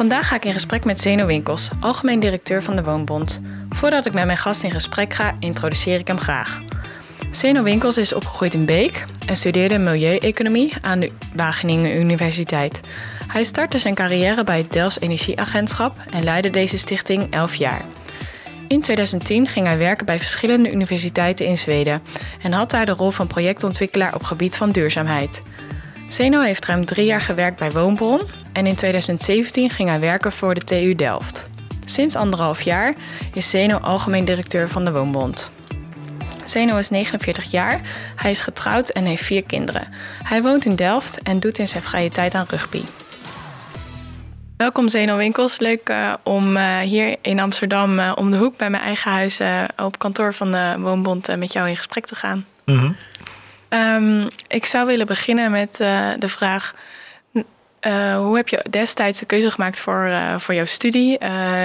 Vandaag ga ik in gesprek met Zeno Winkels, algemeen directeur van de Woonbond. Voordat ik met mijn gast in gesprek ga, introduceer ik hem graag. Zeno Winkels is opgegroeid in Beek en studeerde milieueconomie aan de Wageningen Universiteit. Hij startte zijn carrière bij het Delfts Energieagentschap en leidde deze stichting 11 jaar. In 2010 ging hij werken bij verschillende universiteiten in Zweden en had daar de rol van projectontwikkelaar op gebied van duurzaamheid. Zeno heeft ruim drie jaar gewerkt bij Woonbron en in 2017 ging hij werken voor de TU Delft. Sinds anderhalf jaar is Zeno algemeen directeur van de Woonbond. Zeno is 49 jaar, hij is getrouwd en heeft vier kinderen. Hij woont in Delft en doet in zijn vrije tijd aan rugby. Welkom Zeno Winkels, leuk uh, om uh, hier in Amsterdam uh, om de hoek bij mijn eigen huis op kantoor van de Woonbond met jou in gesprek te gaan. -hmm. Um, ik zou willen beginnen met de vraag, hoe heb je destijds de keuze gemaakt voor, voor jouw studie?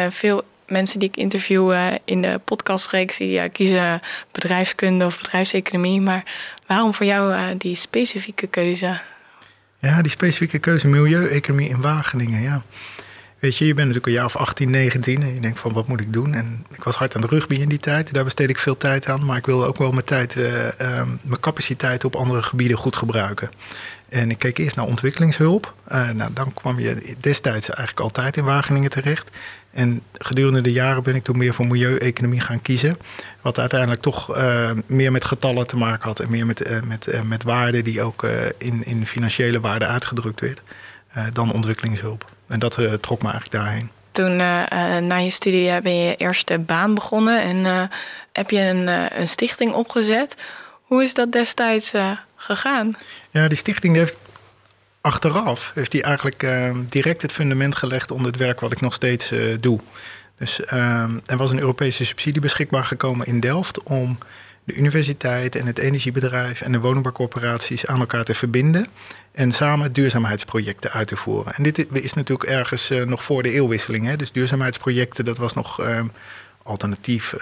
veel mensen die ik interview in de podcastreeks, die kiezen bedrijfskunde of bedrijfseconomie. Maar waarom voor jou die specifieke keuze? Ja, die specifieke keuze milieueconomie in Wageningen, ja. Weet je, je bent natuurlijk een jaar of 18, 19 en je denkt van wat moet ik doen? En ik was hard aan de rugby in die tijd, daar besteed ik veel tijd aan. Maar ik wilde ook wel mijn tijd, uh, mijn capaciteit op andere gebieden goed gebruiken. En ik keek eerst naar ontwikkelingshulp. Uh, nou, dan kwam je destijds eigenlijk altijd in Wageningen terecht. En gedurende de jaren ben ik toen meer voor milieueconomie gaan kiezen. Wat uiteindelijk toch uh, meer met getallen te maken had en meer met, uh, met, met waarde die ook in, in financiële waarde uitgedrukt werd, dan ontwikkelingshulp. En dat trok me eigenlijk daarheen. Toen na je studie ben je eerste baan begonnen en heb je een, een stichting opgezet. Hoe is dat destijds gegaan? Ja, die stichting heeft achteraf heeft hij eigenlijk uh, direct het fundament gelegd onder het werk wat ik nog steeds uh, doe. Dus uh, er was een Europese subsidie beschikbaar gekomen in Delft om de universiteit en het energiebedrijf en de woningbouwcorporaties aan elkaar te verbinden en samen duurzaamheidsprojecten uit te voeren. En dit is natuurlijk ergens uh, nog voor de eeuwwisseling. Hè? Dus duurzaamheidsprojecten, dat was nog ehm, alternatief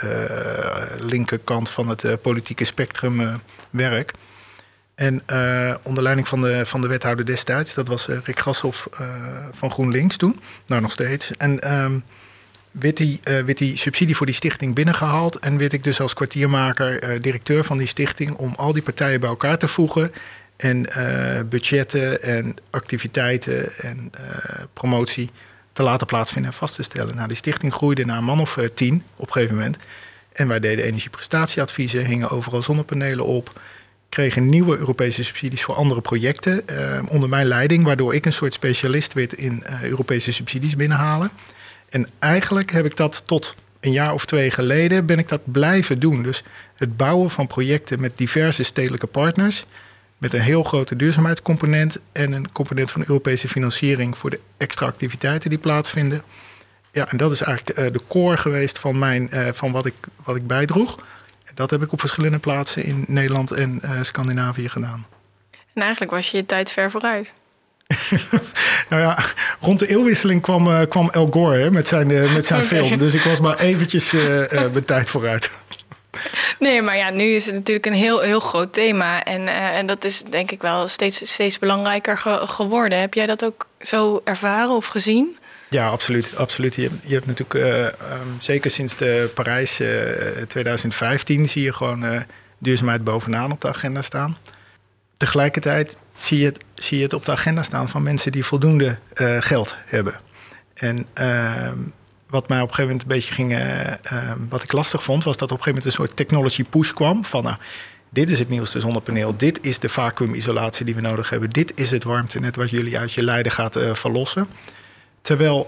linkerkant van het politieke spectrum werk. En onder leiding van de, van de wethouder destijds, dat was Rick Grashoff van GroenLinks toen, nou nog steeds. En um, werd, die, werd die subsidie voor die stichting binnengehaald en werd ik dus als kwartiermaker directeur van die stichting om al die partijen bij elkaar te voegen en budgetten en activiteiten en promotie te laten plaatsvinden en vast te stellen. Nou, die stichting groeide naar een man of tien op een gegeven moment. En wij deden energieprestatieadviezen, hingen overal zonnepanelen op kregen nieuwe Europese subsidies voor andere projecten onder mijn leiding, waardoor ik een soort specialist werd in Europese subsidies binnenhalen. En eigenlijk heb ik dat tot een jaar of twee geleden ben ik dat blijven doen. Dus het bouwen van projecten met diverse stedelijke partners, met een heel grote duurzaamheidscomponent en een component van Europese financiering voor de extra activiteiten die plaatsvinden. Ja, en dat is eigenlijk uh, de core geweest van, mijn, van wat, ik, wat ik bijdroeg. Dat heb ik op verschillende plaatsen in Nederland en uh, Scandinavië gedaan. En eigenlijk was je je tijd ver vooruit. nou ja, rond de eeuwwisseling kwam, uh, kwam El Gore hè, met zijn, uh, met zijn okay. film. Dus ik was maar eventjes mijn tijd vooruit. Nee, maar ja, nu is het natuurlijk een heel, heel groot thema. En, en dat is denk ik wel steeds, steeds belangrijker ge geworden. Heb jij dat ook zo ervaren of gezien? Ja, absoluut. absoluut. Je, je hebt natuurlijk, uh, um, zeker sinds de Parijs uh, 2015, zie je gewoon uh, duurzaamheid bovenaan op de agenda staan. Tegelijkertijd zie je, het, zie je het op de agenda staan van mensen die voldoende uh, geld hebben. En ehm, wat mij op een gegeven moment een beetje ging, ehm, wat ik lastig vond, was dat op een gegeven moment een soort technology push kwam. Van nou, dit is het nieuwste zonnepaneel, dit is de vacuümisolatie die we nodig hebben, dit is het warmtenet wat jullie uit je lijden gaat verlossen. Terwijl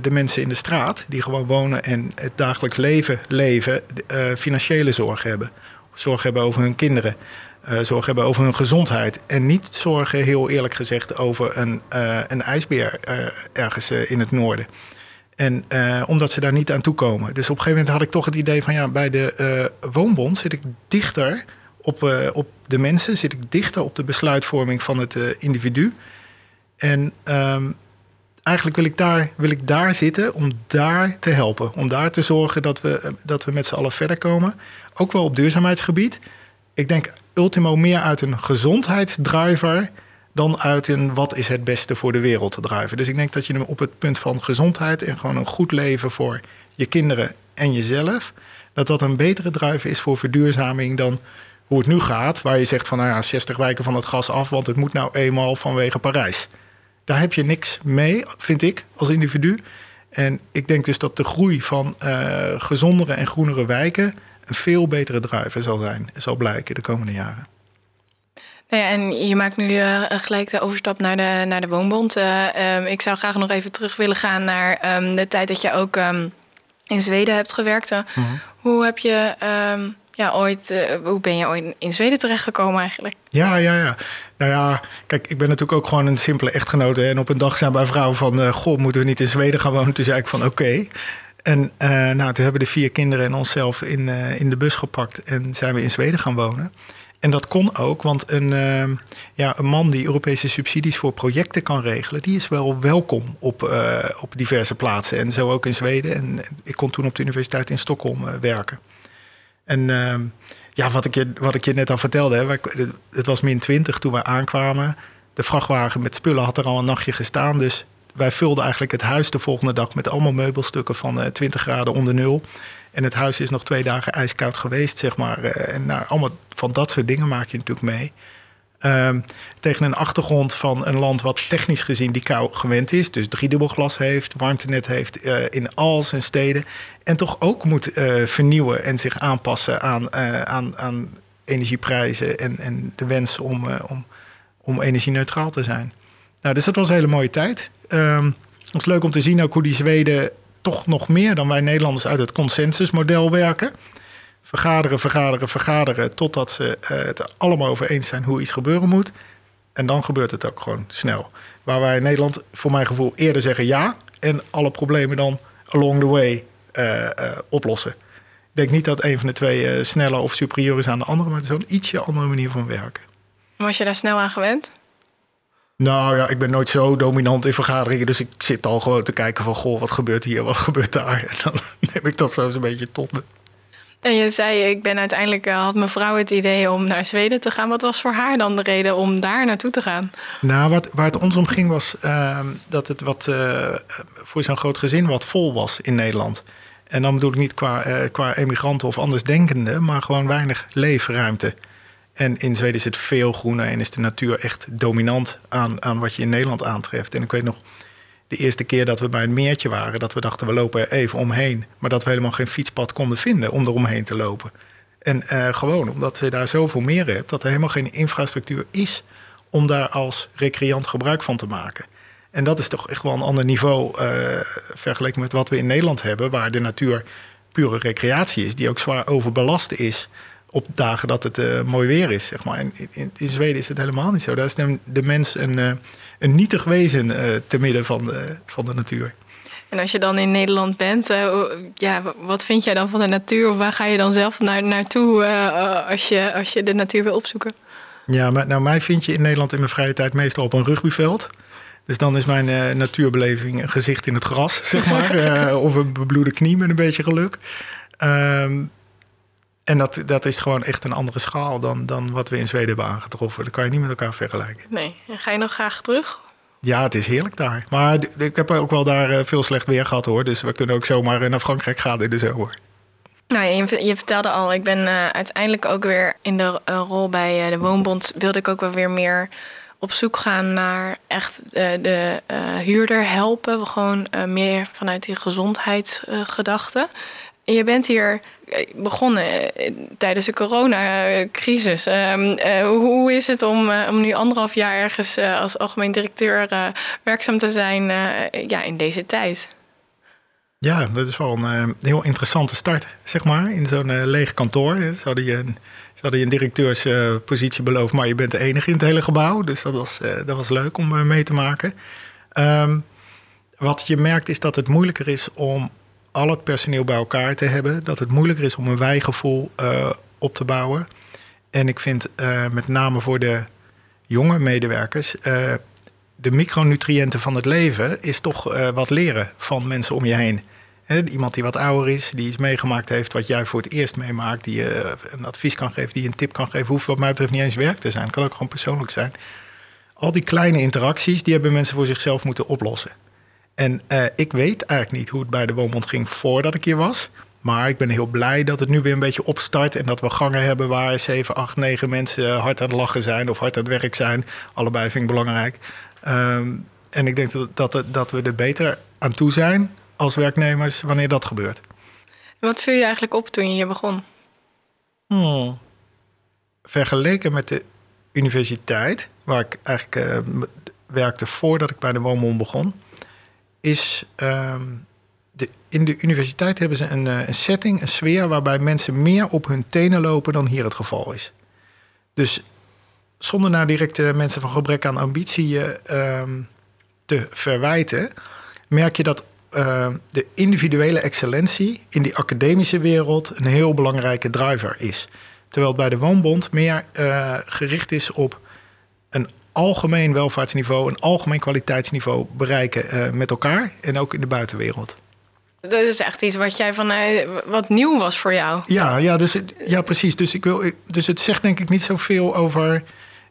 de mensen in de straat, die gewoon wonen en het dagelijks leven leven, financiële zorg hebben. Zorg hebben over hun kinderen. Zorg hebben over hun gezondheid. En niet zorgen, heel eerlijk gezegd, over een, een ijsbeer ergens in het noorden. En omdat ze daar niet aan toe komen. Dus op een gegeven moment had ik toch het idee van ja, bij de woonbond zit ik dichter op, op de mensen, zit ik dichter op de besluitvorming van het individu. En ehm, eigenlijk wil ik, daar, wil ik daar zitten om daar te helpen. Om daar te zorgen dat we, dat we met z'n allen verder komen. Ook wel op duurzaamheidsgebied. Ik denk ultimo meer uit een gezondheidsdriver dan uit een wat is het beste voor de wereld te driver. Dus ik denk dat je op het punt van gezondheid en gewoon een goed leven voor je kinderen en jezelf, dat dat een betere driver is voor verduurzaming dan hoe het nu gaat, waar je zegt van nou ja, 60 wijken van het gas af, want het moet nou eenmaal vanwege Parijs. Daar heb je niks mee, vind ik, als individu. En ik denk dus dat de groei van uh, gezondere en groenere wijken een veel betere driver zal zijn, zal blijken de komende jaren. Nou ja, en je maakt nu uh, gelijk de overstap naar de, naar de woonbond. Uh, um, ik zou graag nog even terug willen gaan naar um, de tijd dat je ook um, in Zweden hebt gewerkt. Mm -hmm. Hoe heb je ja, ooit, uh, hoe ben je ooit in Zweden terechtgekomen eigenlijk? Ja, ja, ja. Nou ja, kijk, ik ben natuurlijk ook gewoon een simpele echtgenote. En op een dag zijn bij vrouwen van, uh, goh, moeten we niet in Zweden gaan wonen? Toen zei ik van, oké. Okay. En uh, nou, toen hebben de vier kinderen en onszelf in, in de bus gepakt en zijn we in Zweden gaan wonen. En dat kon ook, want een, uh, ja, een man die Europese subsidies voor projecten kan regelen, die is wel welkom op, op diverse plaatsen. En zo ook in Zweden. En ik kon toen op de Universiteit in Stockholm werken. En uh, ja, wat ik, je, wat ik je net al vertelde, hè, het was min 20 toen we aankwamen. De vrachtwagen met spullen had er al een nachtje gestaan. Dus wij vulden eigenlijk het huis de volgende dag met allemaal meubelstukken van uh, 20 graden onder nul. En het huis is nog twee dagen ijskoud geweest, zeg maar. Uh, en nou, allemaal van dat soort dingen maak je natuurlijk mee. Uh, tegen een achtergrond van een land wat technisch gezien die kou gewend is. Dus driedubbel glas heeft, warmtenet heeft uh, in al zijn steden. En toch ook moet vernieuwen en zich aanpassen aan, aan, aan energieprijzen en, en de wens om, om, om energie-neutraal te zijn. Nou, dus dat was een hele mooie tijd. Um, het was leuk om te zien ook hoe die Zweden toch nog meer dan wij Nederlanders uit het consensusmodel werken vergaderen, vergaderen, vergaderen. Totdat ze uh, het allemaal over eens zijn hoe iets gebeuren moet. En dan gebeurt het ook gewoon snel. Waar wij in Nederland, voor mijn gevoel, eerder zeggen ja. En alle problemen dan along the way uh, uh, oplossen. Ik denk niet dat een van de twee sneller of superieur is aan de andere. Maar het is een ietsje andere manier van werken. Was je daar snel aan gewend? Nou ja, ik ben nooit zo dominant in vergaderingen. Dus ik zit al gewoon te kijken van... goh, wat gebeurt hier, wat gebeurt daar? En dan neem ik dat zo eens een beetje tot me. En je zei, ik ben uiteindelijk, uh, had mijn vrouw het idee om naar Zweden te gaan. Wat was voor haar dan de reden om daar naartoe te gaan? Nou, wat, waar het ons om ging was uh, dat het wat, uh, voor zo'n groot gezin wat vol was in Nederland. En dan bedoel ik niet qua, uh, qua emigranten of andersdenkenden, maar gewoon weinig leefruimte. En in Zweden is het veel groener en is de natuur echt dominant aan, aan wat je in Nederland aantreft. En ik weet nog, de eerste keer dat we bij een meertje waren, dat we dachten we lopen er even omheen. Maar dat we helemaal geen fietspad konden vinden om er omheen te lopen. En uh, gewoon omdat je daar zoveel meer hebt, dat er helemaal geen infrastructuur is om daar als recreant gebruik van te maken. En dat is toch echt wel een ander niveau uh, vergeleken met wat we in Nederland hebben, waar de natuur pure recreatie is, die ook zwaar overbelast is op dagen dat het uh, mooi weer is. Zeg maar. En in, in, Zweden is het helemaal niet zo. Daar is de, de mens een, uh, een nietig wezen uh, te midden van de, van de natuur. En als je dan in Nederland bent, ja, wat vind jij dan van de natuur? Of waar ga je dan zelf naar, naartoe als, je, als je de natuur wil opzoeken? Ja, maar nou, mij vind je in Nederland in mijn vrije tijd meestal op een rugbyveld. Dus dan is mijn natuurbeleving een gezicht in het gras, zeg maar. of een bebloede knie met een beetje geluk. Um, en dat, dat is gewoon echt een andere schaal dan, dan wat we in Zweden hebben aangetroffen. Dat kan je niet met elkaar vergelijken. Nee, en ga je nog graag terug? Ja, het is heerlijk daar. Maar ik heb ook wel daar eh, veel slecht weer gehad hoor. Dus we kunnen ook zomaar naar Frankrijk gaan in de zomer. Nou, je, je vertelde al, ik ben uh, uiteindelijk ook weer in de uh, rol bij uh, de Woonbond... wilde ik ook wel weer meer op zoek gaan naar echt de huurder helpen. Gewoon meer vanuit die gezondheidsgedachte. Je bent hier eh, begonnen eh, tijdens de coronacrisis. Um, uh, hoe is het om, om nu anderhalf jaar ergens als algemeen directeur werkzaam te zijn ja, in deze tijd? Ja, dat is wel een heel interessante start, zeg maar, in zo'n leeg kantoor. Ze hadden je een directeurspositie beloofd, maar je bent de enige in het hele gebouw. Dus dat was, dat was leuk om mee te maken. Ehm, wat je merkt is dat het moeilijker is om al het personeel bij elkaar te hebben. Dat het moeilijker is om een wijgevoel op te bouwen. En ik vind met name voor de jonge medewerkers de micronutriënten van het leven is toch uh, wat leren van mensen om je heen. iemand die wat ouder is, die iets meegemaakt heeft wat jij voor het eerst meemaakt, die je uh, een advies kan geven, die een tip kan geven, hoeft wat mij betreft niet eens werk te zijn. Kan ook gewoon persoonlijk zijn. Al die kleine interacties, die hebben mensen voor zichzelf moeten oplossen. En uh, ik weet eigenlijk niet hoe het bij de Woonbond ging voordat ik hier was. Maar ik ben heel blij dat het nu weer een beetje opstart. En dat we gangen hebben waar 7, 8, 9 mensen hard aan het lachen zijn of hard aan het werk zijn. Allebei vind ik belangrijk. Um, en ik denk dat, dat, dat we er beter aan toe zijn als werknemers wanneer dat gebeurt. Wat viel je eigenlijk op toen je hier begon? Hmm. Vergeleken met de universiteit, waar ik eigenlijk uh, werkte voordat ik bij de Woonbond begon, is um, de, in de universiteit hebben ze een, uh, een setting, een sfeer waarbij mensen meer op hun tenen lopen dan hier het geval is. Dus zonder nou direct uh, mensen van gebrek aan ambitie uh, te verwijten, merk je dat uh, de individuele excellentie in die academische wereld een heel belangrijke driver is. Terwijl het bij de Woonbond meer gericht is op een algemeen welvaartsniveau, een algemeen kwaliteitsniveau bereiken met elkaar en ook in de buitenwereld. Dat is echt iets wat jij van wat nieuw was voor jou. Ja, ja, dus, ja precies. Dus, ik wil, dus het zegt denk ik niet zoveel over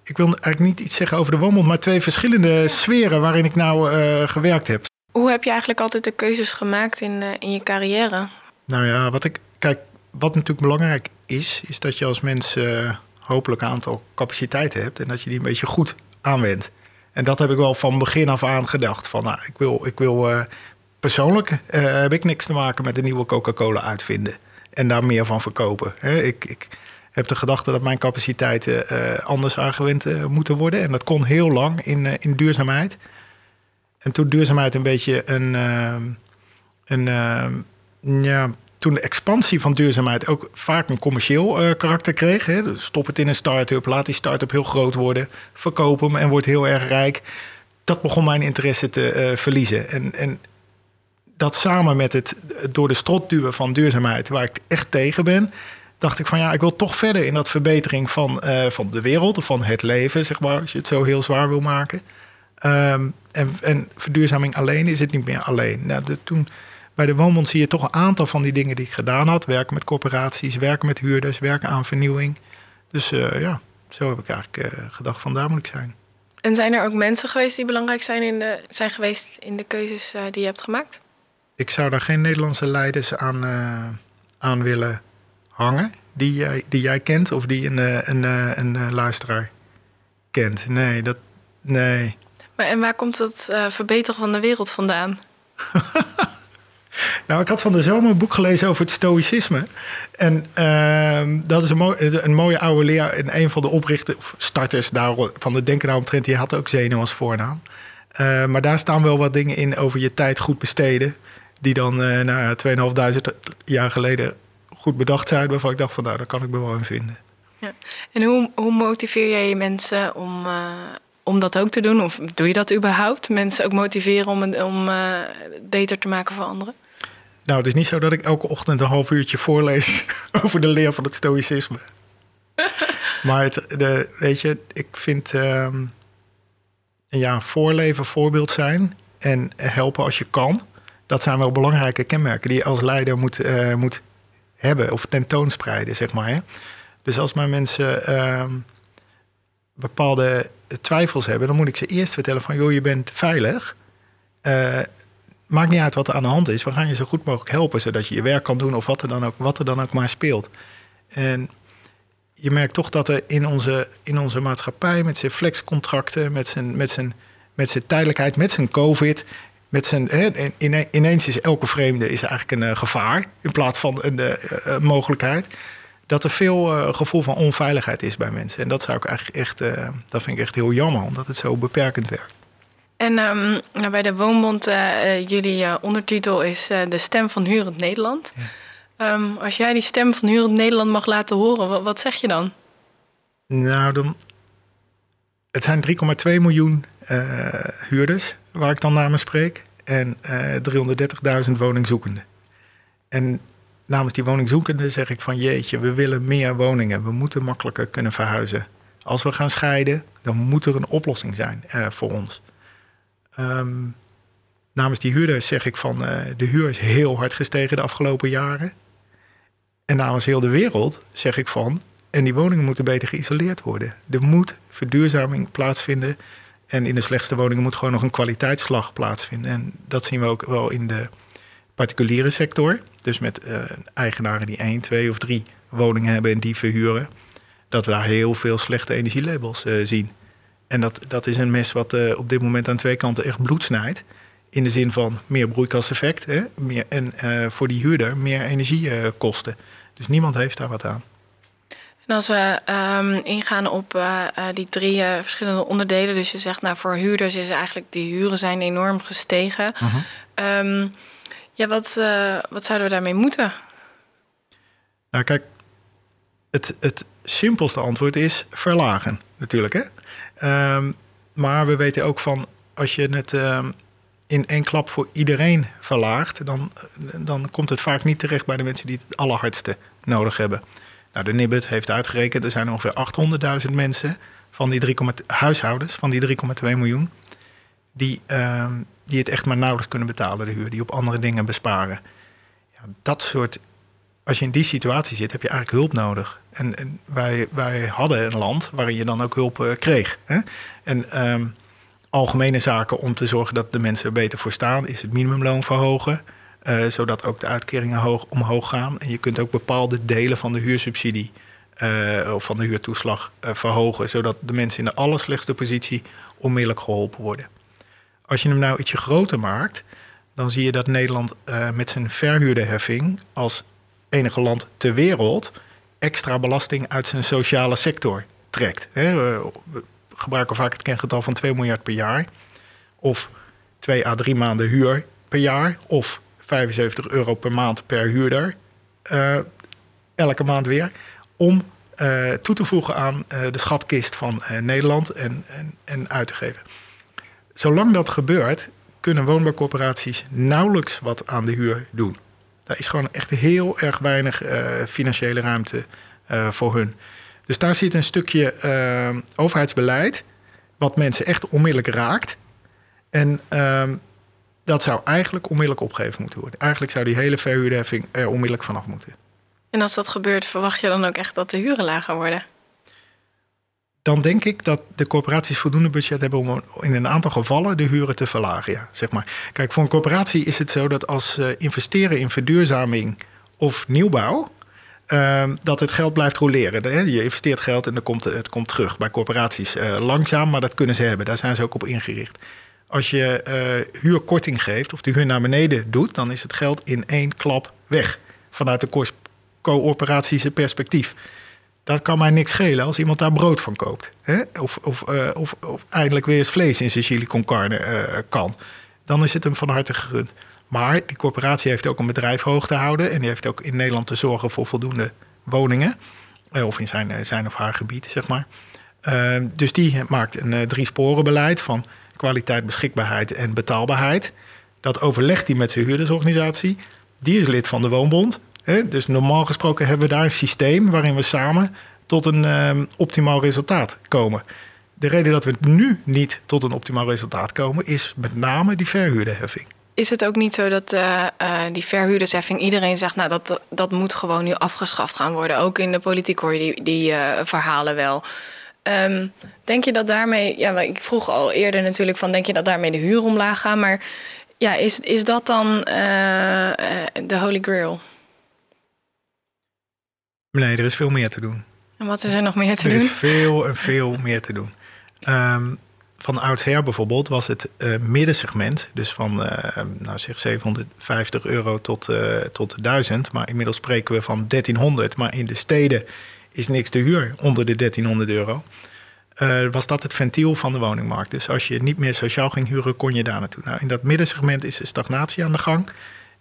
ik wil eigenlijk niet iets zeggen over de woonbond, maar twee verschillende sferen waarin ik nou uh, gewerkt heb. Hoe heb je eigenlijk altijd de keuzes gemaakt in, uh, in je carrière? Nou ja, wat ik kijk, wat natuurlijk belangrijk is, is dat je als mens uh, hopelijk een aantal capaciteiten hebt en dat je die een beetje goed aanwendt. En dat heb ik wel van begin af aan gedacht. Van, nou, ik wil, ik wil persoonlijk heb ik niks te maken met de nieuwe Coca-Cola uitvinden en daar meer van verkopen. ik, ik heb de gedachte dat mijn capaciteiten uh, anders aangewend moeten worden. En dat kon heel lang in, in duurzaamheid. En toen duurzaamheid een beetje een. een ja, toen de expansie van duurzaamheid ook vaak een commercieel karakter kreeg. Hè, dus stop het in een start-up, laat die start-up heel groot worden, verkoop hem en wordt heel erg rijk. Dat begon mijn interesse te verliezen. En, en dat samen met het door de strot duwen van duurzaamheid, waar ik echt tegen ben, dacht ik van ja, ik wil toch verder in dat verbetering van, uh, van de wereld of van het leven, zeg maar, als je het zo heel zwaar wil maken. Um, en, en verduurzaming alleen is het niet meer alleen. Nou, toen bij de Woonbond zie je toch een aantal van die dingen die ik gedaan had. Werken met corporaties, werken met huurders, werken aan vernieuwing. Dus uh, ja, zo heb ik eigenlijk uh, gedacht van daar moet ik zijn. En zijn er ook mensen geweest die belangrijk zijn, in de, zijn geweest in de keuzes die je hebt gemaakt? Ik zou daar geen Nederlandse leiders aan, aan willen hangen die jij, die jij kent of die een, eh, een, een, een eh, luisteraar kent? Nee, dat. Nee. Maar en waar komt het uh, verbeteren van de wereld vandaan? nou, ik had van de zomer een boek gelezen over het stoïcisme. En uh, dat is een, mooi, een mooie oude leer. En een van de oprichters, of starters daar, van de Denken omtrent, die had ook Zeno als voornaam. Uh, maar daar staan wel wat dingen in over je tijd goed besteden. Die dan, uh, nou ja, 2.500 jaar geleden goed bedacht zijn waarvan ik dacht van nou, daar kan ik me wel in vinden. Ja. En hoe, hoe motiveer jij je mensen om, uh, om dat ook te doen? Of doe je dat überhaupt? Mensen ook motiveren om, om uh, beter te maken voor anderen? Nou, het is niet zo dat ik elke ochtend een half uurtje voorlees over de leer van het stoïcisme. maar het, de, weet je, ik vind um, ja, voorleven, voorbeeld zijn en helpen als je kan. Dat zijn wel belangrijke kenmerken die je als leider moet, uh, moet hebben of tentoonspreiden, zeg maar. Hè? Dus als mijn mensen ehm, bepaalde twijfels hebben, dan moet ik ze eerst vertellen van, joh, je bent veilig. Uh, maakt niet uit wat er aan de hand is. We gaan je zo goed mogelijk helpen, zodat je je werk kan doen of wat er dan ook, wat er dan ook maar speelt. En je merkt toch dat er in onze, in onze maatschappij met zijn flexcontracten, met zijn, met, zijn, met zijn tijdelijkheid, met zijn COVID, met zijn, ineens is elke vreemde is eigenlijk een uh, gevaar in plaats van een uh, mogelijkheid. Dat er veel gevoel van onveiligheid is bij mensen. En dat zou ik eigenlijk echt, dat vind ik echt heel jammer, omdat het zo beperkend werkt. En ehm, nou, bij de Woonbond, uh, jullie ondertitel is De Stem van Hurend Nederland. Ehm, als jij die stem van Hurend Nederland mag laten horen, wat, wat zeg je dan? Nou, dan, het zijn 3,2 miljoen huurders waar ik dan namens spreek en 330.000 woningzoekenden. En namens die woningzoekenden zeg ik van jeetje, we willen meer woningen. We moeten makkelijker kunnen verhuizen. Als we gaan scheiden, dan moet er een oplossing zijn voor ons. Um, namens die huurders zeg ik van uh, de huur is heel hard gestegen de afgelopen jaren. En namens heel de wereld zeg ik van, en die woningen moeten beter geïsoleerd worden. Er moet verduurzaming plaatsvinden. En in de slechtste woningen moet gewoon nog een kwaliteitsslag plaatsvinden. En dat zien we ook wel in de particuliere sector. Dus met uh, eigenaren die één, twee of drie woningen hebben en die verhuren. Dat we daar heel veel slechte energielabels uh, zien. En dat, dat is een mes wat uh, op dit moment aan twee kanten echt bloed snijdt. In de zin van meer broeikaseffect hè? Meer, en voor die huurder meer energiekosten. dus niemand heeft daar wat aan. En als we um, ingaan op uh, die drie verschillende onderdelen, dus je zegt nou voor huurders is eigenlijk die huren zijn enorm gestegen. -huh. um, ja, wat, wat zouden we daarmee moeten? Nou, kijk, het, het simpelste antwoord is verlagen, natuurlijk. Hè? Um, maar we weten ook van als je het um, in één klap voor iedereen verlaagt, dan, dan komt het vaak niet terecht bij de mensen die het allerhardste nodig hebben. Nou, de Nibud heeft uitgerekend, er zijn ongeveer 800.000 mensen van die 3, huishoudens van die 3,2 miljoen die, um, die het echt maar nauwelijks kunnen betalen, de huur, die op andere dingen besparen. Ja, dat soort, als je in die situatie zit, heb je eigenlijk hulp nodig. En, en wij, wij hadden een land waarin je dan ook hulp uh, kreeg. Hè? En um, algemene zaken om te zorgen dat de mensen er beter voor staan, is het minimumloon verhogen. Uh, zodat ook de uitkeringen hoog, omhoog gaan. En je kunt ook bepaalde delen van de huursubsidie uh, of van de huurtoeslag verhogen. Zodat de mensen in de allerslechtste positie onmiddellijk geholpen worden. Als je hem nou ietsje groter maakt, dan zie je dat Nederland met zijn verhuurderheffing als enige land ter wereld extra belasting uit zijn sociale sector trekt. We gebruiken vaak het kengetal van 2 miljard per jaar. Of 2 à 3 maanden huur per jaar. Of 75 euro per maand per huurder. Uh, elke maand weer. Om uh, toe te voegen aan de schatkist van Nederland en, en, en uit te geven. Zolang dat gebeurt, kunnen woonbouwcorporaties nauwelijks wat aan de huur doen. Daar is gewoon echt heel erg weinig uh, financiële ruimte uh, voor hun. Dus daar zit een stukje uh, overheidsbeleid wat mensen echt onmiddellijk raakt. En ehm, dat zou eigenlijk onmiddellijk opgegeven moeten worden. Eigenlijk zou die hele verhuurderheffing er onmiddellijk vanaf moeten. En als dat gebeurt, verwacht je dan ook echt dat de huren lager worden? Dan denk ik dat de corporaties voldoende budget hebben om in een aantal gevallen de huren te verlagen. Ja, zeg maar. Kijk, voor een corporatie is het zo dat als ze investeren in verduurzaming of nieuwbouw, uh, dat het geld blijft roleren. Je investeert geld en dan komt het komt terug. Bij corporaties uh, langzaam, maar dat kunnen ze hebben. Daar zijn ze ook op ingericht. Als je uh, huurkorting geeft of de huur naar beneden doet, dan is het geld in één klap weg. Vanuit de coöperatische perspectief dat kan mij niks schelen als iemand daar brood van koopt. Hè? Of, of, uh, of, of, eindelijk weer eens vlees in zijn chili carne uh, kan. Dan is het hem van harte gegund. Maar die corporatie heeft ook een bedrijf hoog te houden. En die heeft ook in Nederland te zorgen voor voldoende woningen. Uh, of in zijn, zijn of haar gebied, zeg maar. Ehm, dus die maakt een drie sporen beleid van kwaliteit, beschikbaarheid en betaalbaarheid. Dat overlegt hij met zijn huurdersorganisatie. Die is lid van de Woonbond. Dus normaal gesproken hebben we daar een systeem waarin we samen tot een um, optimaal resultaat komen. De reden dat we nu niet tot een optimaal resultaat komen, is met name die verhuurderheffing. Is het ook niet zo dat uh, uh, die verhuurdersheffing iedereen zegt, nou dat, dat moet gewoon nu afgeschaft gaan worden? Ook in de politiek hoor je die, die uh, verhalen wel. Um, denk je dat daarmee, ja, ik vroeg al eerder natuurlijk van, denk je dat daarmee de huur omlaag gaat? Maar ja, is, is dat dan de holy grail? Nee, er is veel meer te doen. En wat is er nog meer te er doen? Er is veel en veel meer te doen. Um, van oudsher bijvoorbeeld was het uh, middensegment, dus van uh, nou zeg 750 euro tot, uh, tot 1000, maar inmiddels spreken we van 1300. Maar in de steden is niks te huur onder de 1300 euro. was dat het ventiel van de woningmarkt. Dus als je niet meer sociaal ging huren, kon je daar naartoe. Nou, in dat middensegment is er stagnatie aan de gang.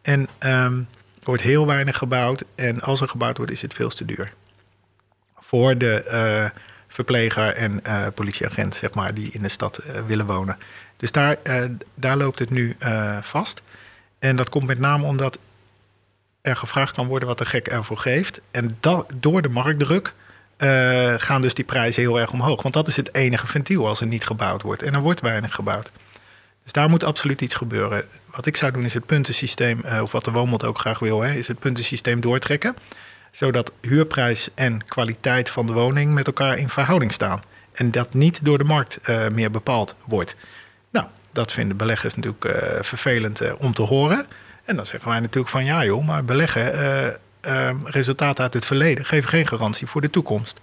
En um, wordt heel weinig gebouwd. En als er gebouwd wordt, is het veel te duur. Voor de uh, verpleger en uh, politieagent, zeg maar, die in de stad willen wonen. Dus daar, daar loopt het nu vast. En dat komt met name omdat er gevraagd kan worden wat de gek ervoor geeft. En dat, door de marktdruk gaan dus die prijzen heel erg omhoog. Want dat is het enige ventiel als er niet gebouwd wordt. En er wordt weinig gebouwd. Dus daar moet absoluut iets gebeuren. Wat ik zou doen is het puntensysteem, uh, of wat de Woonbond ook graag wil, hè, is het puntensysteem doortrekken. Zodat huurprijs en kwaliteit van de woning met elkaar in verhouding staan. En dat niet door de markt uh, meer bepaald wordt. Nou, dat vinden beleggers natuurlijk vervelend om te horen. En dan zeggen wij natuurlijk van ja joh, maar beleggen uh, resultaten uit het verleden geven geen garantie voor de toekomst.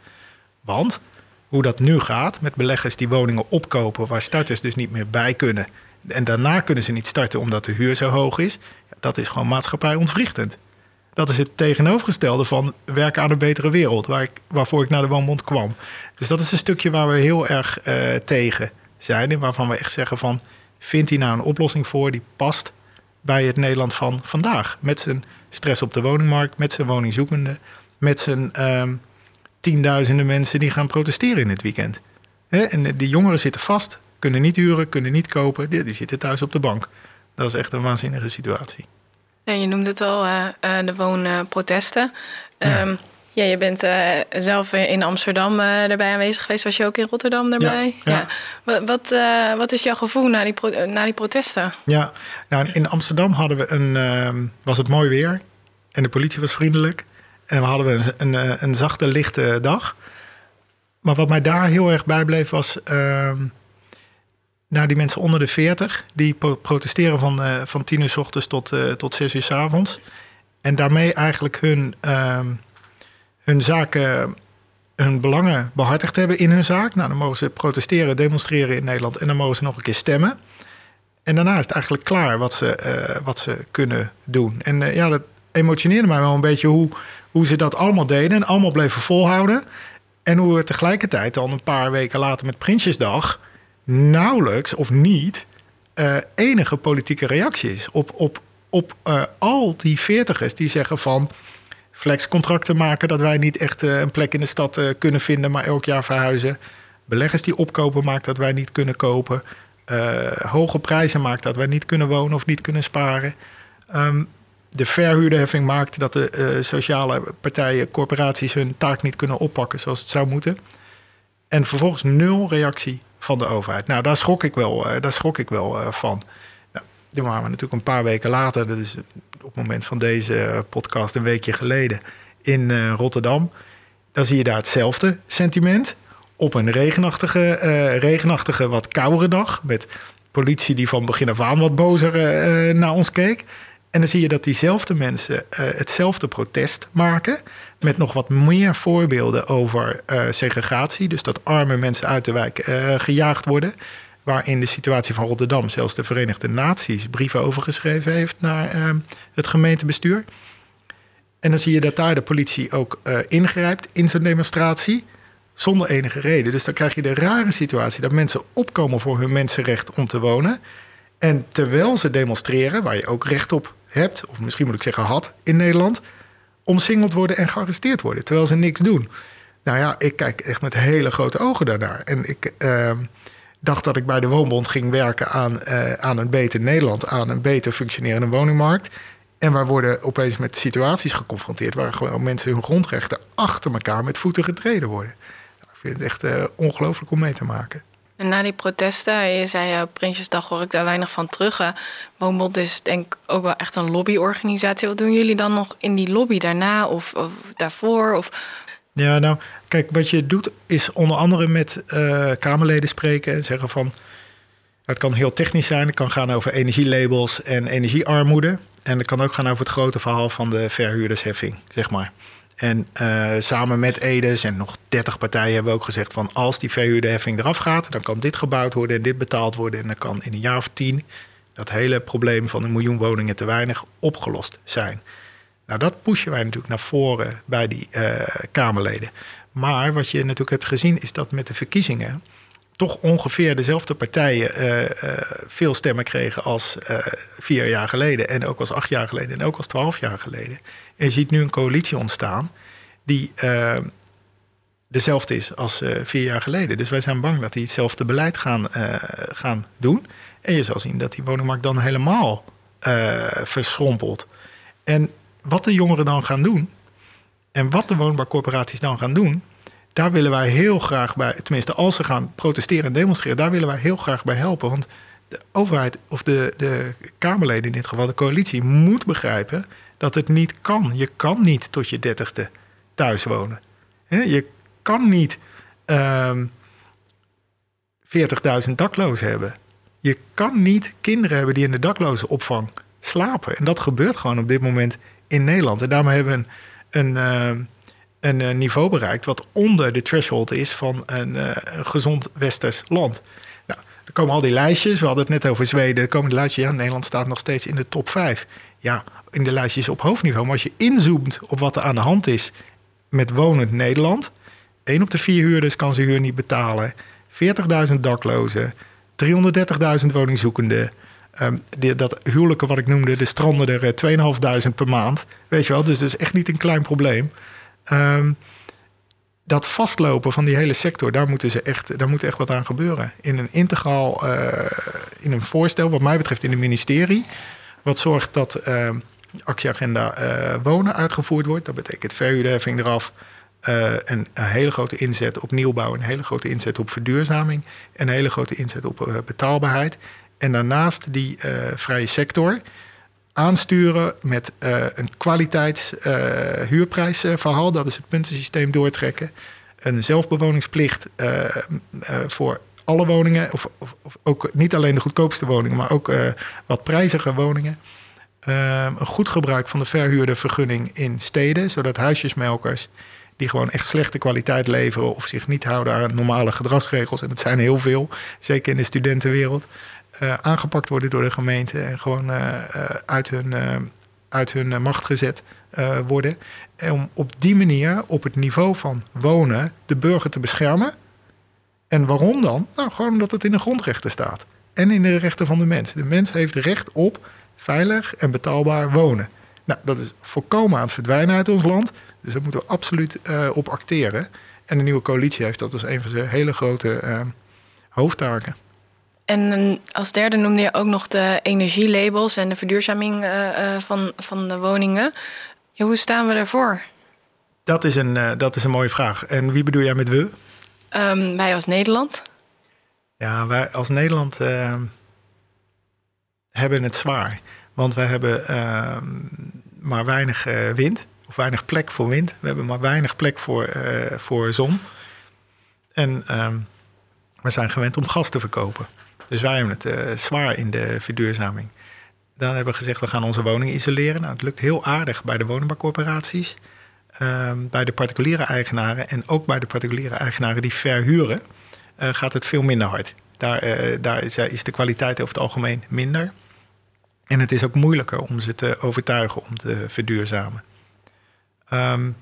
Want hoe dat nu gaat met beleggers die woningen opkopen waar starters dus niet meer bij kunnen. En daarna kunnen ze niet starten omdat de huur zo hoog is. Dat is gewoon maatschappij ontwrichtend. Dat is het tegenovergestelde van werken aan een betere wereld, waar ik, waarvoor ik naar de Woonbond kwam. Dus dat is een stukje waar we heel erg uh, tegen zijn. En waarvan we echt zeggen van, vindt hij nou een oplossing voor die past bij het Nederland van vandaag. Met zijn stress op de woningmarkt, met zijn woningzoekenden, met zijn ehm, tienduizenden mensen die gaan protesteren in het weekend. En die jongeren zitten vast, kunnen niet huren, kunnen niet kopen, die, die zitten thuis op de bank. Dat is echt een waanzinnige situatie. Ja, je noemde het al, uh, uh, de woonprotesten. Ja. Um, ja, je bent uh, zelf in Amsterdam erbij aanwezig geweest. Was je ook in Rotterdam erbij? Ja. ja. Wat, wat, wat, is jouw gevoel na die, pro na die protesten? Ja, nou, in Amsterdam hadden we een, ehm, was het mooi weer. En de politie was vriendelijk. En we hadden een, een, een zachte, lichte dag. Maar wat mij daar heel erg bijbleef was... Nou, die mensen onder de 40... die protesteren van, van tien uur s ochtends tot, tot zes uur s avonds. En daarmee eigenlijk hun... Ehm, hun zaken, hun belangen behartigd hebben in hun zaak. Nou, dan mogen ze protesteren, demonstreren in Nederland en dan mogen ze nog een keer stemmen. En daarna is het eigenlijk klaar wat ze, uh, wat ze kunnen doen. En uh, ja, dat emotioneerde mij wel een beetje hoe, hoe ze dat allemaal deden en allemaal bleven volhouden. En hoe er tegelijkertijd dan een paar weken later met Prinsjesdag nauwelijks of niet uh, enige politieke reactie is op, op, op al die veertigers die zeggen van flexcontracten maken, dat wij niet echt uh, een plek in de stad kunnen vinden, maar elk jaar verhuizen. Beleggers die opkopen maakt dat wij niet kunnen kopen. Hoge prijzen maakt dat wij niet kunnen wonen of niet kunnen sparen. Um, de verhuurderheffing maakt dat de sociale partijen, corporaties hun taak niet kunnen oppakken zoals het zou moeten. En vervolgens nul reactie van de overheid. Nou, daar schrok ik wel, daar schrok ik wel van. Nou, toen waren we natuurlijk een paar weken later, dat is op het moment van deze podcast een weekje geleden in Rotterdam. Dan zie je daar hetzelfde sentiment. Op een regenachtige, regenachtige wat koudere dag. Met politie die van begin af aan wat bozer naar ons keek. En dan zie je dat diezelfde mensen hetzelfde protest maken. Met nog wat meer voorbeelden over segregatie. Dus dat arme mensen uit de wijk gejaagd worden waarin de situatie van Rotterdam zelfs de Verenigde Naties brieven over geschreven heeft naar het gemeentebestuur. En dan zie je dat daar de politie ook ingrijpt in zo'n demonstratie zonder enige reden. Dus dan krijg je de rare situatie dat mensen opkomen voor hun mensenrecht om te wonen. En terwijl ze demonstreren, waar je ook recht op hebt, of misschien moet ik zeggen had in Nederland, omsingeld worden en gearresteerd worden, terwijl ze niks doen. Nou ja, ik kijk echt met hele grote ogen daarnaar. En ik, uh, dacht dat ik bij de Woonbond ging werken aan, uh, aan een beter Nederland, aan een beter functionerende woningmarkt. En wij worden opeens met situaties geconfronteerd waar gewoon mensen hun grondrechten achter elkaar met voeten getreden worden. Ik vind het echt uh, ongelooflijk om mee te maken. En na die protesten, je zei uh, Prinsjesdag hoor ik daar weinig van terug. Woonbond is denk ik ook wel echt een lobbyorganisatie. Wat doen jullie dan nog in die lobby daarna of, of daarvoor? Of ja, nou, kijk, wat je doet is onder andere met uh, Kamerleden spreken en zeggen van. Het kan heel technisch zijn, het kan gaan over energielabels en energiearmoede. En het kan ook gaan over het grote verhaal van de verhuurdersheffing, zeg maar. En uh, samen met Edes en nog 30 partijen hebben we ook gezegd van als die verhuurderheffing eraf gaat, dan kan dit gebouwd worden en dit betaald worden. En dan kan in een jaar of tien dat hele probleem van een miljoen woningen te weinig opgelost zijn. Nou, dat pushen wij natuurlijk naar voren bij die uh, Kamerleden. Maar wat je natuurlijk hebt gezien is dat met de verkiezingen toch ongeveer dezelfde partijen veel stemmen kregen als vier jaar geleden en ook als acht jaar geleden en ook als twaalf jaar geleden. En je ziet nu een coalitie ontstaan die dezelfde is als vier jaar geleden. Dus wij zijn bang dat die hetzelfde beleid gaan, gaan doen. En je zal zien dat die woningmarkt dan helemaal verschrompelt. En wat de jongeren dan gaan doen en wat de woonbouwcorporaties dan gaan doen, daar willen wij heel graag bij, tenminste als ze gaan protesteren en demonstreren, daar willen wij heel graag bij helpen. Want de overheid of de, de Kamerleden in dit geval, de coalitie, moet begrijpen dat het niet kan. Je kan niet tot je dertigste thuis wonen. Je kan niet um, ehm, 40.000 daklozen hebben. Je kan niet kinderen hebben die in de daklozenopvang slapen. En dat gebeurt gewoon op dit moment in Nederland. En daarmee hebben we een, een, eh, een eh, niveau bereikt wat onder de threshold is van een, uh, gezond westers land. Nou, er komen al die lijstjes, we hadden het net over Zweden, er komen de lijstjes, ja, Nederland staat nog steeds in de top 5. Ja, in de lijstjes op hoofdniveau. Maar als je inzoomt op wat er aan de hand is met wonend Nederland, één op de vier huurders kan zijn huur niet betalen, 40.000 daklozen, 330.000 woningzoekenden. Die, dat huwelijken wat ik noemde, de stranden er 2.500 per maand. Weet je wel, dus dat is echt niet een klein probleem. Um, dat vastlopen van die hele sector, daar, moeten ze echt, daar moet echt wat aan gebeuren. In een integraal, uh, in een voorstel, wat mij betreft in het ministerie, wat zorgt dat uh, actieagenda uh, wonen uitgevoerd wordt. Dat betekent verhuurderheffing eraf, een, een, hele grote inzet op nieuwbouw, een hele grote inzet op verduurzaming, en een hele grote inzet op betaalbaarheid. En daarnaast die vrije sector aansturen met uh, een kwaliteitshuurprijsverhaal. Uh, dat is het puntensysteem doortrekken. Een zelfbewoningsplicht uh, voor alle woningen. Of, of, of, ook niet alleen de goedkoopste woningen, maar ook wat prijzige woningen. een goed gebruik van de verhuurde vergunning in steden, zodat huisjesmelkers die gewoon echt slechte kwaliteit leveren of zich niet houden aan normale gedragsregels, en dat zijn heel veel, zeker in de studentenwereld, uh, aangepakt worden door de gemeente en gewoon uh, uit hun, uit hun macht gezet worden. En om op die manier op het niveau van wonen de burger te beschermen. En waarom dan? Nou, gewoon omdat het in de grondrechten staat. En in de rechten van de mens. De mens heeft recht op veilig en betaalbaar wonen. Nou, dat is volkomen aan het verdwijnen uit ons land. Dus daar moeten we absoluut op acteren. En de nieuwe coalitie heeft dat als een van zijn hele grote hoofdtaken. En als derde noemde je ook nog de energielabels en de verduurzaming uh, uh, van, van de woningen. Ja, hoe staan we daarvoor? Dat is, een, uh, dat is een mooie vraag. En wie bedoel jij met we? Um, wij als Nederland. Ja, wij als Nederland ehm, hebben het zwaar. Want wij hebben ehm, maar weinig wind, of weinig plek voor wind. We hebben maar weinig plek voor, voor zon. En we zijn gewend om gas te verkopen. Dus wij hebben het uh, zwaar in de verduurzaming. Dan hebben we gezegd, we gaan onze woningen isoleren. Nou, het lukt heel aardig bij de woningbouwcorporaties. Uh, bij de particuliere eigenaren en ook bij de particuliere eigenaren die verhuren, uh, gaat het veel minder hard. Daar, uh, daar is, is, de kwaliteit over het algemeen minder. En het is ook moeilijker om ze te overtuigen om te verduurzamen. Um,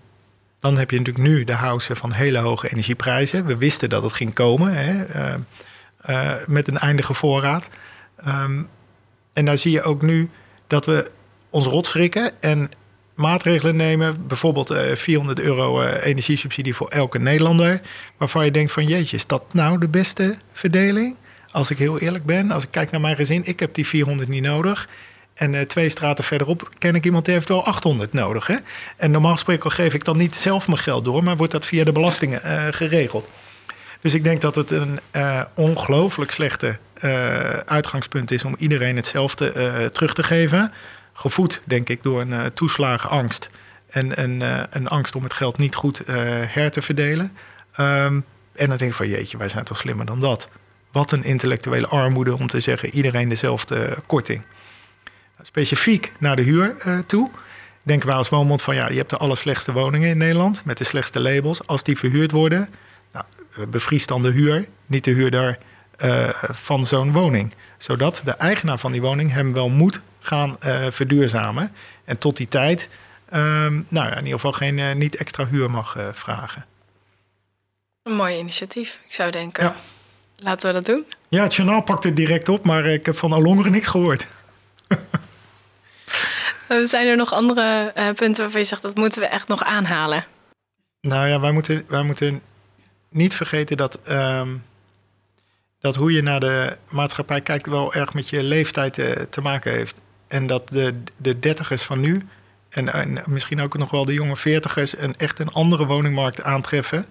dan heb je natuurlijk nu de house van hele hoge energieprijzen. We wisten dat het ging komen. Hè. Uh, met een eindige voorraad. Um, en daar zie je ook nu dat we ons rotschrikken en maatregelen nemen. Bijvoorbeeld uh, 400 euro uh, energiesubsidie voor elke Nederlander. Waarvan je denkt van jeetje, is dat nou de beste verdeling? Als ik heel eerlijk ben, als ik kijk naar mijn gezin, ik heb die 400 niet nodig. En twee straten verderop ken ik iemand die heeft wel 800 nodig. Hè? En normaal gesproken geef ik dan niet zelf mijn geld door, maar wordt dat via de belastingen geregeld. Dus ik denk dat het een uh, ongelooflijk slechte uh, uitgangspunt is om iedereen hetzelfde uh, terug te geven. Gevoed, denk ik, door een toeslagenangst en een, een angst om het geld niet goed her te verdelen. Um, en dan denk ik van jeetje, wij zijn toch slimmer dan dat. Wat een intellectuele armoede om te zeggen iedereen dezelfde korting. Specifiek naar de huur toe denken wij als Woonbond van ja, je hebt de allerslechtste woningen in Nederland met de slechtste labels. Als die verhuurd worden, eh, bevriest dan de huur, niet de huurder uh, van zo'n woning. Zodat de eigenaar van die woning hem wel moet gaan uh, verduurzamen. En tot die tijd, um, nou ja, in ieder geval geen, uh, niet extra huur mag vragen. Een mooi initiatief, ik zou denken. Ja. Laten we dat doen. Ja, het journaal pakt het direct op, maar ik heb van Alongeren niks gehoord. Zijn er nog andere punten waarvan je zegt dat moeten we echt nog aanhalen? Nou ja, wij moeten, wij moeten niet vergeten dat, um, dat hoe je naar de maatschappij kijkt wel erg met je leeftijd uh, te maken heeft. En dat de, de dertigers van nu en, en, misschien ook nog wel de jonge veertigers een echt een andere woningmarkt aantreffen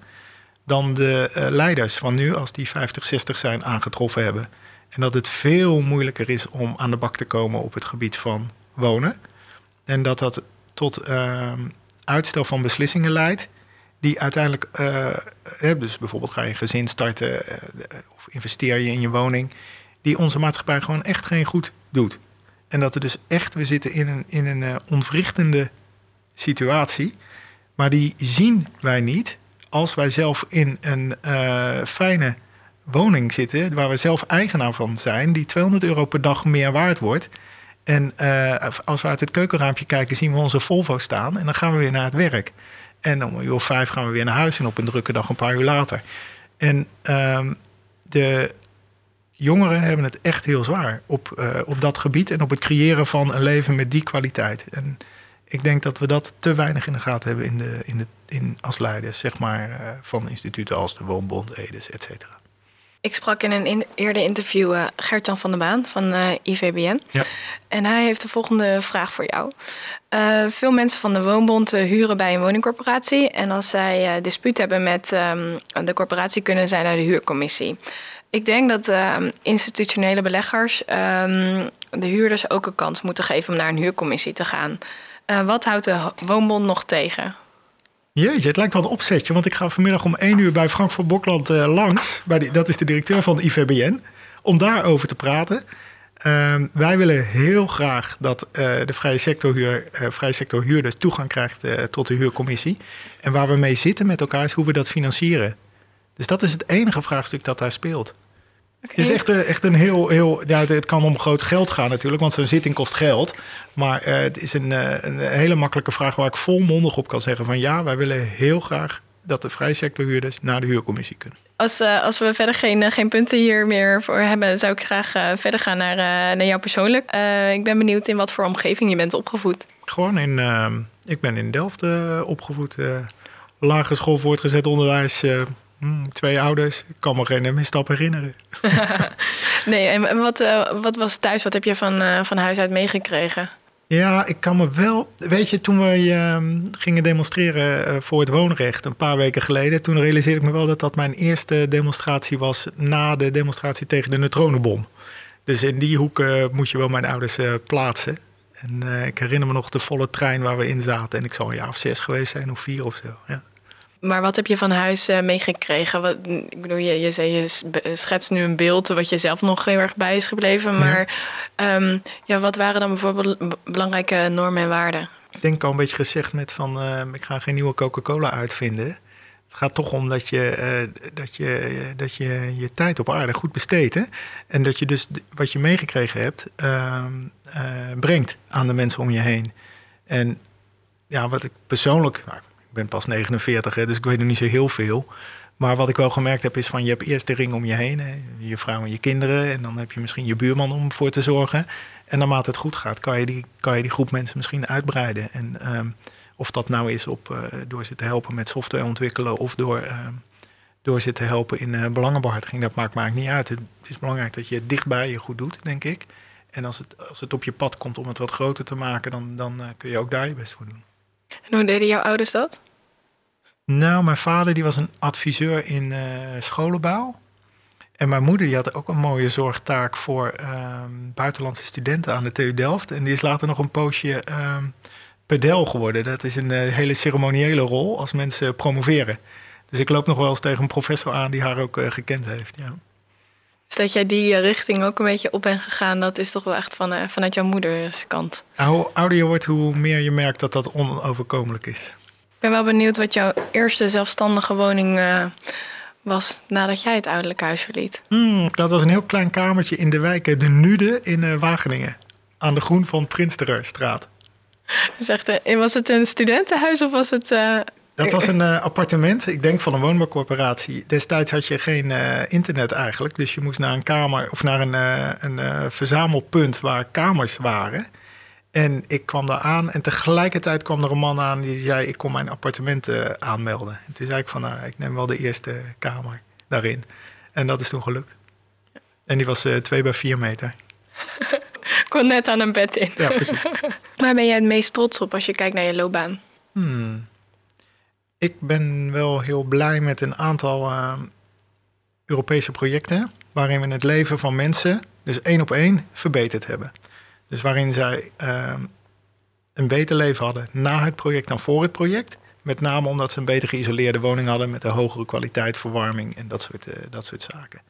dan de uh, leiders van nu, als die 50, 60 zijn, aangetroffen hebben. En dat het veel moeilijker is om aan de bak te komen op het gebied van wonen. En dat dat tot uh, uitstel van beslissingen leidt, die uiteindelijk, uh, dus bijvoorbeeld ga je een gezin starten uh, of investeer je in je woning, die onze maatschappij gewoon echt geen goed doet. En dat er dus echt, we zitten in een, in een uh, ontwrichtende situatie, maar die zien wij niet als wij zelf in een fijne woning zitten, waar we zelf eigenaar van zijn, die 200 euro per dag meer waard wordt. En als we uit het keukenraampje kijken, zien we onze Volvo staan. En dan gaan we weer naar het werk. En om een uur of vijf gaan we weer naar huis. En op een drukke dag een paar uur later. En um, de jongeren hebben het echt heel zwaar op, uh, op dat gebied. En op het creëren van een leven met die kwaliteit. En ik denk dat we dat te weinig in de gaten hebben in de, in de, in, als leiders, zeg maar, uh, van instituten als de Woonbond, Edes, et cetera. Ik sprak in een in, eerder interview uh, Gert-Jan van der Baan van uh, IVBN. Ja. En hij heeft de volgende vraag voor jou. Uh, veel mensen van de Woonbond huren bij een woningcorporatie. En als zij dispuut hebben met um, de corporatie, kunnen zij naar de huurcommissie. Ik denk dat ehm, institutionele beleggers um, de huurders ook een kans moeten geven om naar een huurcommissie te gaan. wat houdt de Woonbond nog tegen? Jeetje, het lijkt wel een opzetje, want ik ga vanmiddag om één uur bij Frank van Bokland uh, langs. Bij dat is de directeur van de IVBN, om daarover te praten. Uh, wij willen heel graag dat uh, de vrije sector, huur, uh, vrije huurders toegang krijgt tot de huurcommissie. En waar we mee zitten met elkaar is hoe we dat financieren. Dus dat is het enige vraagstuk dat daar speelt. Okay. Het is echt, eh, echt een heel, heel ja, het kan om groot geld gaan natuurlijk, want zo'n zitting kost geld. Maar uh, het is een, uh, een, hele makkelijke vraag waar ik volmondig op kan zeggen van ja, wij willen heel graag dat de vrije sectorhuurders naar de huurcommissie kunnen. Als, uh, als we verder geen, geen punten hier meer voor hebben, zou ik graag verder gaan naar, naar jou persoonlijk. ik ben benieuwd in wat voor omgeving je bent opgevoed. Gewoon in, ik ben in Delft opgevoed. lagere school voortgezet onderwijs, Hmm, twee ouders, ik kan me geen misstap herinneren. nee, en wat, uh, wat was thuis? Wat heb je van, uh, van huis uit meegekregen? Ja, ik kan me wel. Weet je, toen we uh, gingen demonstreren uh, voor het woonrecht een paar weken geleden, toen realiseerde ik me wel dat dat mijn eerste demonstratie was na de demonstratie tegen de neutronenbom. Dus in die hoek moet je wel mijn ouders plaatsen. En ik herinner me nog de volle trein waar we in zaten. En ik zou een jaar of zes geweest zijn, of vier of zo. Ja. Maar wat heb je van huis uh, meegekregen? Wat, ik bedoel, je, je, zei, je schetst nu een beeld wat je zelf nog heel erg bij is gebleven. Maar ja. Um, ja, wat waren dan bijvoorbeeld belangrijke normen en waarden? Ik denk al een beetje gezegd met van, uh, ik ga geen nieuwe Coca-Cola uitvinden. Het gaat toch om dat je, uh, dat, je, dat je je tijd op aarde goed besteedt. Hè? En dat je dus wat je meegekregen hebt, ehm, brengt aan de mensen om je heen. En ja, wat ik persoonlijk... Nou, ben pas 49, hè, dus ik weet nog niet zo heel veel. Maar wat ik wel gemerkt heb is van je hebt eerst de ring om je heen. Hè, je vrouw en je kinderen. En dan heb je misschien je buurman om voor te zorgen. En naarmate het goed gaat, kan je die, kan je die groep mensen misschien uitbreiden. En um, of dat nou is op, uh, door ze te helpen met software ontwikkelen of door, uh, door ze te helpen in uh, belangenbehartiging. Dat maakt maar niet uit. Het is belangrijk dat je het dichtbij je goed doet, denk ik. En als het, als het op je pad komt om het wat groter te maken, dan, dan kun je ook daar je best voor doen. En hoe deden jouw ouders dat? Nou, mijn vader die was een adviseur in uh, scholenbouw. En mijn moeder die had ook een mooie zorgtaak voor um, buitenlandse studenten aan de TU Delft. En die is later nog een poosje um, pedel geworden. Dat is een uh, hele ceremoniële rol als mensen promoveren. Dus ik loop nog wel eens tegen een professor aan die haar ook uh, gekend heeft. Ja. Dus dat jij die richting ook een beetje op bent gegaan, dat is toch wel echt van, vanuit jouw moeders kant. Nou, hoe ouder je wordt, hoe meer je merkt dat dat onoverkomelijk is ben wel benieuwd wat jouw eerste zelfstandige woning uh, was nadat jij het ouderlijk huis verliet. Hmm, dat was een heel klein kamertje in de wijk De Nude in uh, Wageningen. Aan de Groen van Prinsterstraat. Dus echt, was het een studentenhuis of was het Dat was een uh, appartement, ik denk van een woonbouwcorporatie. Destijds had je geen uh, internet eigenlijk. Dus je moest naar een kamer of naar een, uh, een verzamelpunt waar kamers waren. En ik kwam daar aan en tegelijkertijd kwam er een man aan die zei: Ik kom mijn appartement aanmelden. En toen zei ik van nou, ik neem wel de eerste kamer daarin. En dat is toen gelukt. En die was 2 bij 4 meter. kon net aan een bed in. Ja, precies. Waar ben je het meest trots op als je kijkt naar je loopbaan? Hmm. Ik ben wel heel blij met een aantal uh, Europese projecten waarin we het leven van mensen, dus één op één, verbeterd hebben. Dus waarin zij uh, een beter leven hadden na het project dan voor het project. Met name omdat ze een beter geïsoleerde woning hadden met een hogere kwaliteit, verwarming en dat soort, uh, dat soort zaken.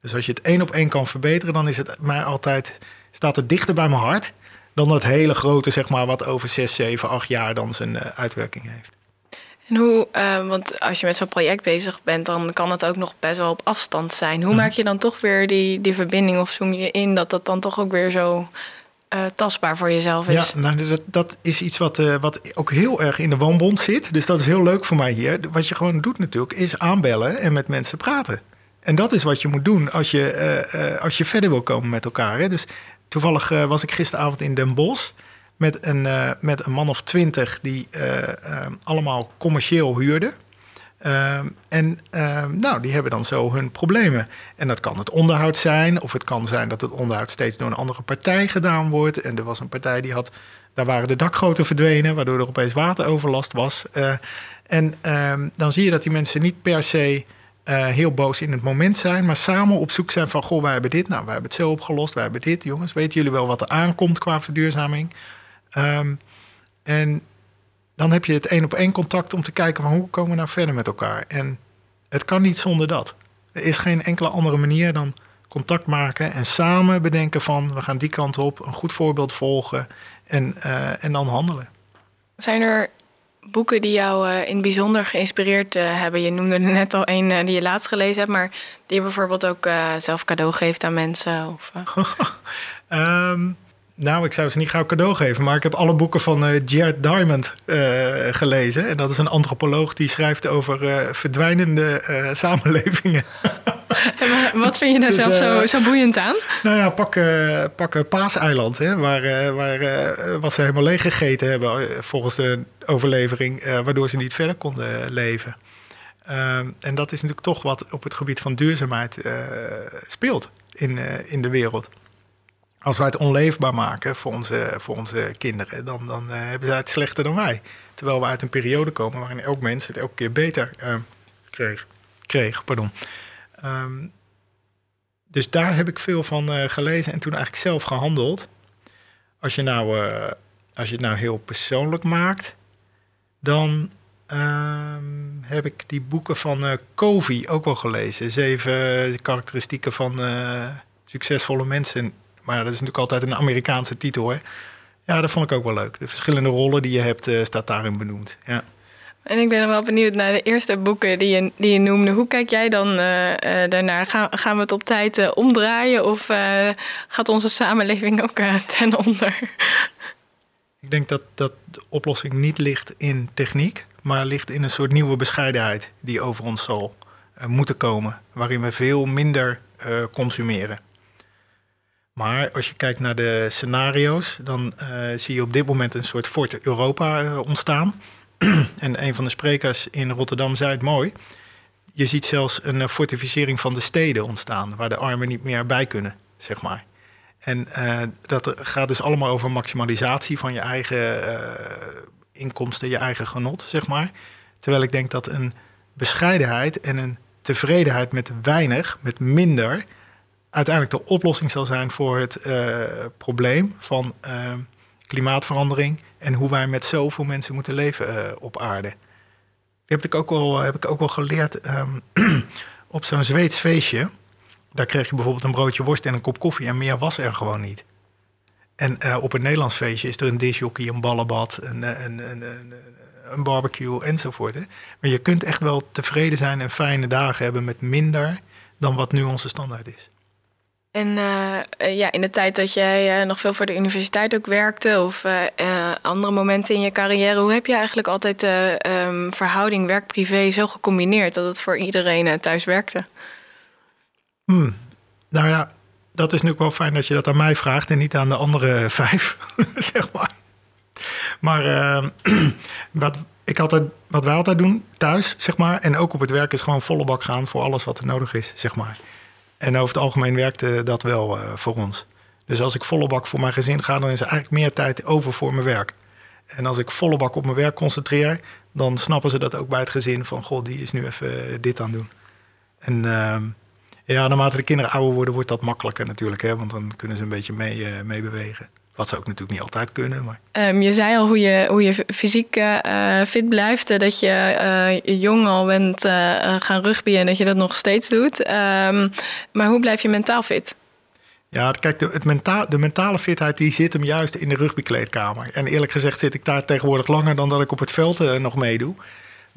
Dus als je het één op één kan verbeteren, dan is het mij altijd, staat het dichter bij mijn hart dan dat hele grote, zeg maar, wat over 6, 7, 8 jaar dan zijn uitwerking heeft. En hoe, uh, want als je met zo'n project bezig bent, dan kan het ook nog best wel op afstand zijn. Hoe mhm. maak je dan toch weer die, die verbinding of zoom je in dat dat dan toch ook weer zo uh, tastbaar voor jezelf is? Ja, nou, dat, dat is iets wat, uh, wat ook heel erg in de woonbond zit. Dus dat is heel leuk voor mij hier. Wat je gewoon doet natuurlijk, is aanbellen en met mensen praten. En dat is wat je moet doen als je, als je verder wil komen met elkaar. Hè? Dus toevallig was ik gisteravond in Den Bosch met een, uh, met een man of twintig die uh, uh, allemaal commercieel huurden. Ehm, en ehm, nou, die hebben dan zo hun problemen. En dat kan het onderhoud zijn, of het kan zijn dat het onderhoud steeds door een andere partij gedaan wordt. En er was een partij die had, daar waren de dakgoten verdwenen, waardoor er opeens wateroverlast was. Eh, en dan zie je dat die mensen niet per se heel boos in het moment zijn, maar samen op zoek zijn van: Goh, wij hebben dit, nou, wij hebben het zo opgelost, wij hebben dit, jongens. Weten jullie wel wat er aankomt qua verduurzaming? Um, en dan heb je het één op één contact om te kijken van hoe komen we nou verder met elkaar. En het kan niet zonder dat. Er is geen enkele andere manier dan contact maken en samen bedenken van we gaan die kant op, een goed voorbeeld volgen en, uh, en dan handelen. Zijn er boeken die jou uh, in het bijzonder geïnspireerd uh, hebben? Je noemde er net al een die je laatst gelezen hebt, maar die je bijvoorbeeld ook zelf cadeau geeft aan mensen? Of, um, Nou, ik zou ze niet gauw cadeau geven, maar ik heb alle boeken van uh, Jared Diamond uh, gelezen. En dat is een antropoloog die schrijft over uh, verdwijnende samenlevingen. wat vind je daar dus, zelf zo, zo, boeiend aan? Nou ja, pak, pak Paaseiland, hè, waar, waar wat ze helemaal leeg gegeten hebben volgens de overlevering, waardoor ze niet verder konden leven. Ehm, en dat is natuurlijk toch wat op het gebied van duurzaamheid speelt in, in de wereld als wij het onleefbaar maken voor onze, voor onze kinderen, dan, dan uh, hebben zij het slechter dan wij. Terwijl we uit een periode komen waarin elk mens het elke keer beter uh, kreeg. kreeg pardon. Um, dus daar heb ik veel van uh, gelezen en toen eigenlijk zelf gehandeld. Als je, nou, als je het nou heel persoonlijk maakt, dan um, heb ik die boeken van Covey ook wel gelezen. Zeven karakteristieken van succesvolle mensen maar dat is natuurlijk altijd een Amerikaanse titel. Hè? Ja, dat vond ik ook wel leuk. De verschillende rollen die je hebt, uh, staat daarin benoemd. Ja. En ik ben nog wel benieuwd naar de eerste boeken die je, die je noemde. Hoe kijk jij dan uh, uh, daarnaar? Gaan, gaan we het op tijd omdraaien of gaat onze samenleving ook ten onder? Ik denk dat, dat de oplossing niet ligt in techniek, maar ligt in een soort nieuwe bescheidenheid die over ons zal moeten komen. Waarin we veel minder consumeren. Maar als je kijkt naar de scenario's, dan uh, zie je op dit moment een soort Fort Europa uh, ontstaan. en een van de sprekers in Rotterdam zei het mooi. Je ziet zelfs een uh, fortificering van de steden ontstaan, waar de armen niet meer bij kunnen, zeg maar. En dat gaat dus allemaal over maximalisatie van je eigen inkomsten, je eigen genot, zeg maar. Terwijl ik denk dat een bescheidenheid en een tevredenheid met weinig, met minder, uiteindelijk de oplossing zal zijn voor het uh, probleem van uh, klimaatverandering en hoe wij met zoveel mensen moeten leven uh, op aarde. Dat heb ik ook wel, heb ik ook wel geleerd um, op zo'n Zweeds feestje. Daar kreeg je bijvoorbeeld een broodje worst en een kop koffie en meer was er gewoon niet. En op een Nederlands feestje is er een disjockey, een ballenbad, een, een, een, een, een barbecue enzovoort. Hè. Maar je kunt echt wel tevreden zijn en fijne dagen hebben met minder dan wat nu onze standaard is. En uh, ja, in de tijd dat jij uh, nog veel voor de universiteit ook werkte of andere momenten in je carrière, hoe heb je eigenlijk altijd de um, verhouding werk-privé zo gecombineerd dat het voor iedereen thuis werkte? Hmm. Nou ja, dat is natuurlijk wel fijn dat je dat aan mij vraagt en niet aan de andere vijf, zeg maar. Maar ehm, wat, ik altijd, wat wij altijd doen thuis, zeg maar, en ook op het werk, is gewoon volle bak gaan voor alles wat er nodig is, zeg maar. En over het algemeen werkte dat wel uh, voor ons. Dus als ik volle bak voor mijn gezin ga, dan is er eigenlijk meer tijd over voor mijn werk. En als ik volle bak op mijn werk concentreer, dan snappen ze dat ook bij het gezin van, goh, die is nu even dit aan doen. En uh, ja, naarmate de kinderen ouder worden, wordt dat makkelijker natuurlijk, hè, want dan kunnen ze een beetje mee, uh. Wat ze ook natuurlijk niet altijd kunnen. Maar... Um, je zei al hoe je, hoe je fysiek uh, fit blijft. Dat je uh, jong al bent uh, gaan rugbyen en dat je dat nog steeds doet. Um, maar hoe blijf je mentaal fit? Ja, kijk, de, het menta de mentale fitheid die zit hem juist in de rugbykleedkamer. En eerlijk gezegd zit ik daar tegenwoordig langer dan dat ik op het veld nog meedoe.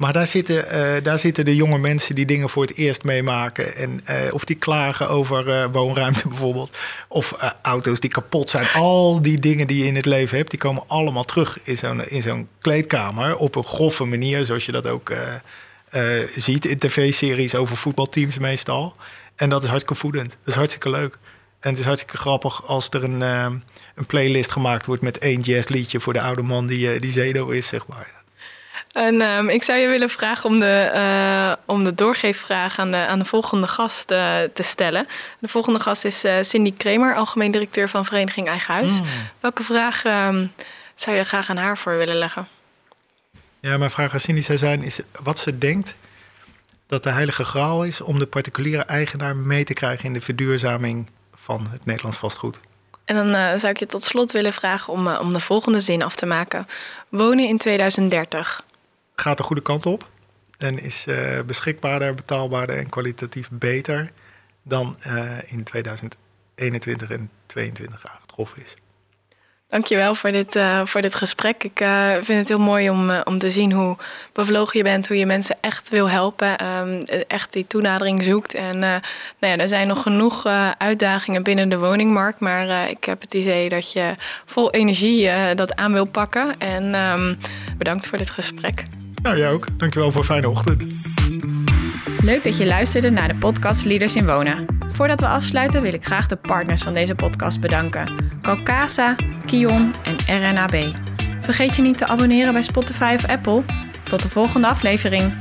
Maar daar zitten, uh, daar zitten de jonge mensen die dingen voor het eerst meemaken. En, uh, of die klagen over uh, woonruimte bijvoorbeeld. Of auto's die kapot zijn. Al die dingen die je in het leven hebt, die komen allemaal terug in zo'n, in zo'n kleedkamer. Op een grove manier, zoals je dat ook ziet in tv-series over voetbalteams meestal. En dat is hartstikke voedend. Dat is hartstikke leuk. En het is hartstikke grappig als er een, een playlist gemaakt wordt met één jazzliedje voor de oude man die, die zedo is, zeg maar. En um, ik zou je willen vragen om de, uh, om de doorgeefvraag aan de, aan de volgende gast uh, te stellen. De volgende gast is uh, Cindy Kremer, algemeen directeur van Vereniging Eigen Huis. Mm. Welke vraag um, zou je graag aan haar voor willen leggen? Ja, mijn vraag aan Cindy zou zijn: is wat ze denkt dat de heilige graal is om de particuliere eigenaar mee te krijgen in de verduurzaming van het Nederlands vastgoed. En dan zou ik je tot slot willen vragen om, om de volgende zin af te maken: Wonen in 2030 gaat de goede kant op. En is uh, beschikbaarder, betaalbaarder en kwalitatief beter dan uh, in 2021 en 2022 aangetroffen is. Dankjewel voor dit, uh, voor dit gesprek. Ik vind het heel mooi om, om te zien hoe bevlogen je bent, hoe je mensen echt wil helpen, um, echt die toenadering zoekt. En nou ja, er zijn nog genoeg uitdagingen binnen de woningmarkt, maar ik heb het idee dat je vol energie dat aan wil pakken. En um, bedankt voor dit gesprek. Nou, jij ook. Dankjewel voor een fijne ochtend. Leuk dat je luisterde naar de podcast Leaders in Wonen. Voordat we afsluiten wil ik graag de partners van deze podcast bedanken. Calcasa, Kion en RNAB. Vergeet je niet te abonneren bij Spotify of Apple. Tot de volgende aflevering.